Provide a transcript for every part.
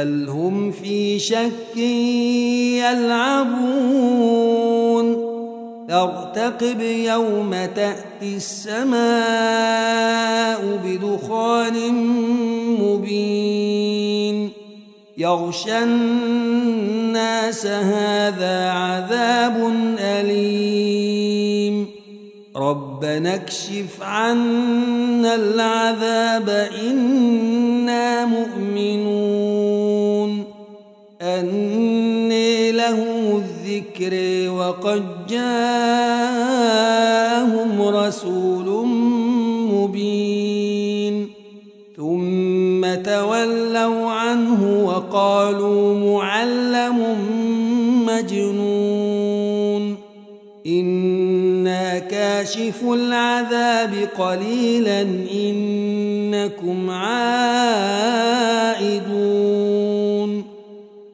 بل هم في شك يلعبون ارتقب يوم تأتي السماء بدخان مبين يغشى الناس هذا عذاب أليم ربنا اكشف عنا العذاب إنا مؤمنون أني لهم الذكر وقد جاءهم رسول مبين. ثم تولوا عنه وقالوا معلم مجنون. إنا كاشف العذاب قليلا إنكم عائدون.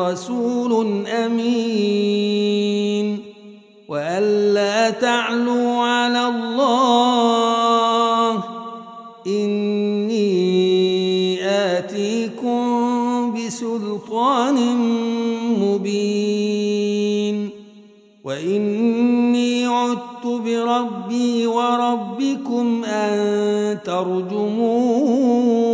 رسول أمين وأن لا تعلوا على الله إني آتيكم بسلطان مبين وإني عدت بربي وربكم أن ترجمون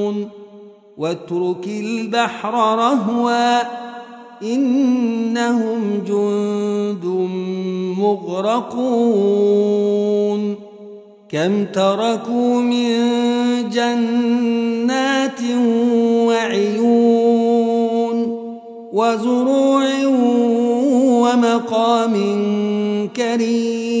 واترك البحر رهوا إنهم جند مغرقون. كم تركوا من جنات وعيون وزروع ومقام كريم.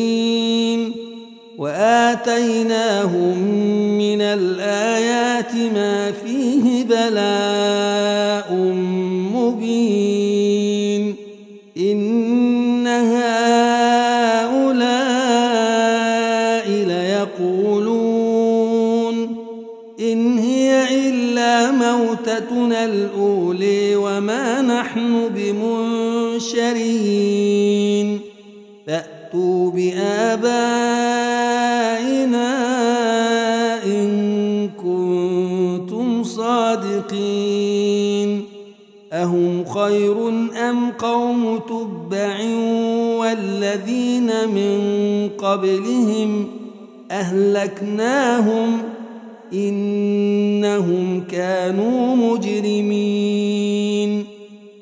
وآتيناهم من الآيات ما فيه بلاء مبين إن هؤلاء ليقولون إن هي إلا موتتنا الأولي وما نحن بمنشرين فأتوا بآبائنا إن كنتم صادقين. أهم خير أم قوم تبع والذين من قبلهم أهلكناهم إنهم كانوا مجرمين.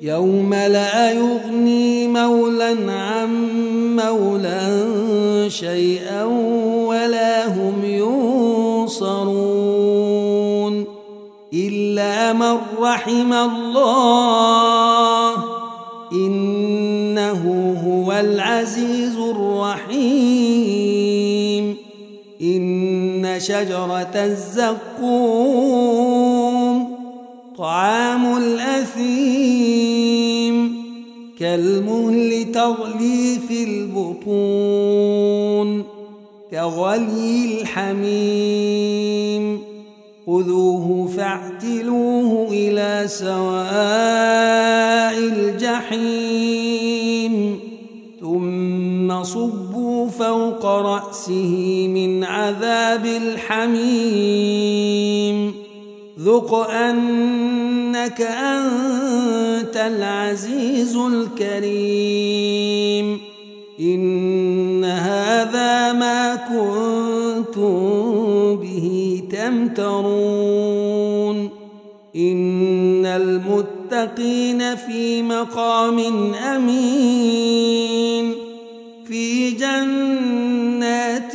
يوم لا يغني مولا عن مولا شيئا ولا هم ينصرون إلا من رحم الله إنه هو العزيز الرحيم إن شجرة الزقوم طعام الأثيم كالمهل تغلي في البطون كغلي الحميم خذوه فاعتلوه إلى سواء الجحيم ثم صبوا فوق رأسه من عذاب الحميم ذق أنك أنت العزيز الكريم. إن هذا ما كنتم به تمترون. إن المتقين في مقام أمين. في جنات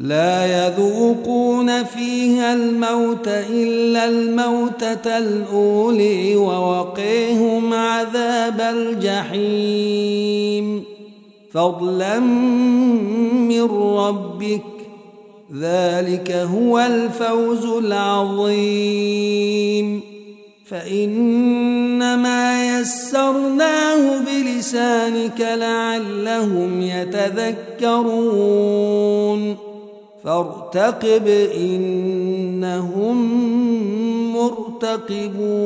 لا يذوقون فيها الموت إلا الموتة الأولي ووقيهم عذاب الجحيم. فضلا من ربك ذلك هو الفوز العظيم. فإنما يسرناه بلسانك لعلهم يتذكرون. فارتقب إنهم مرتقبون.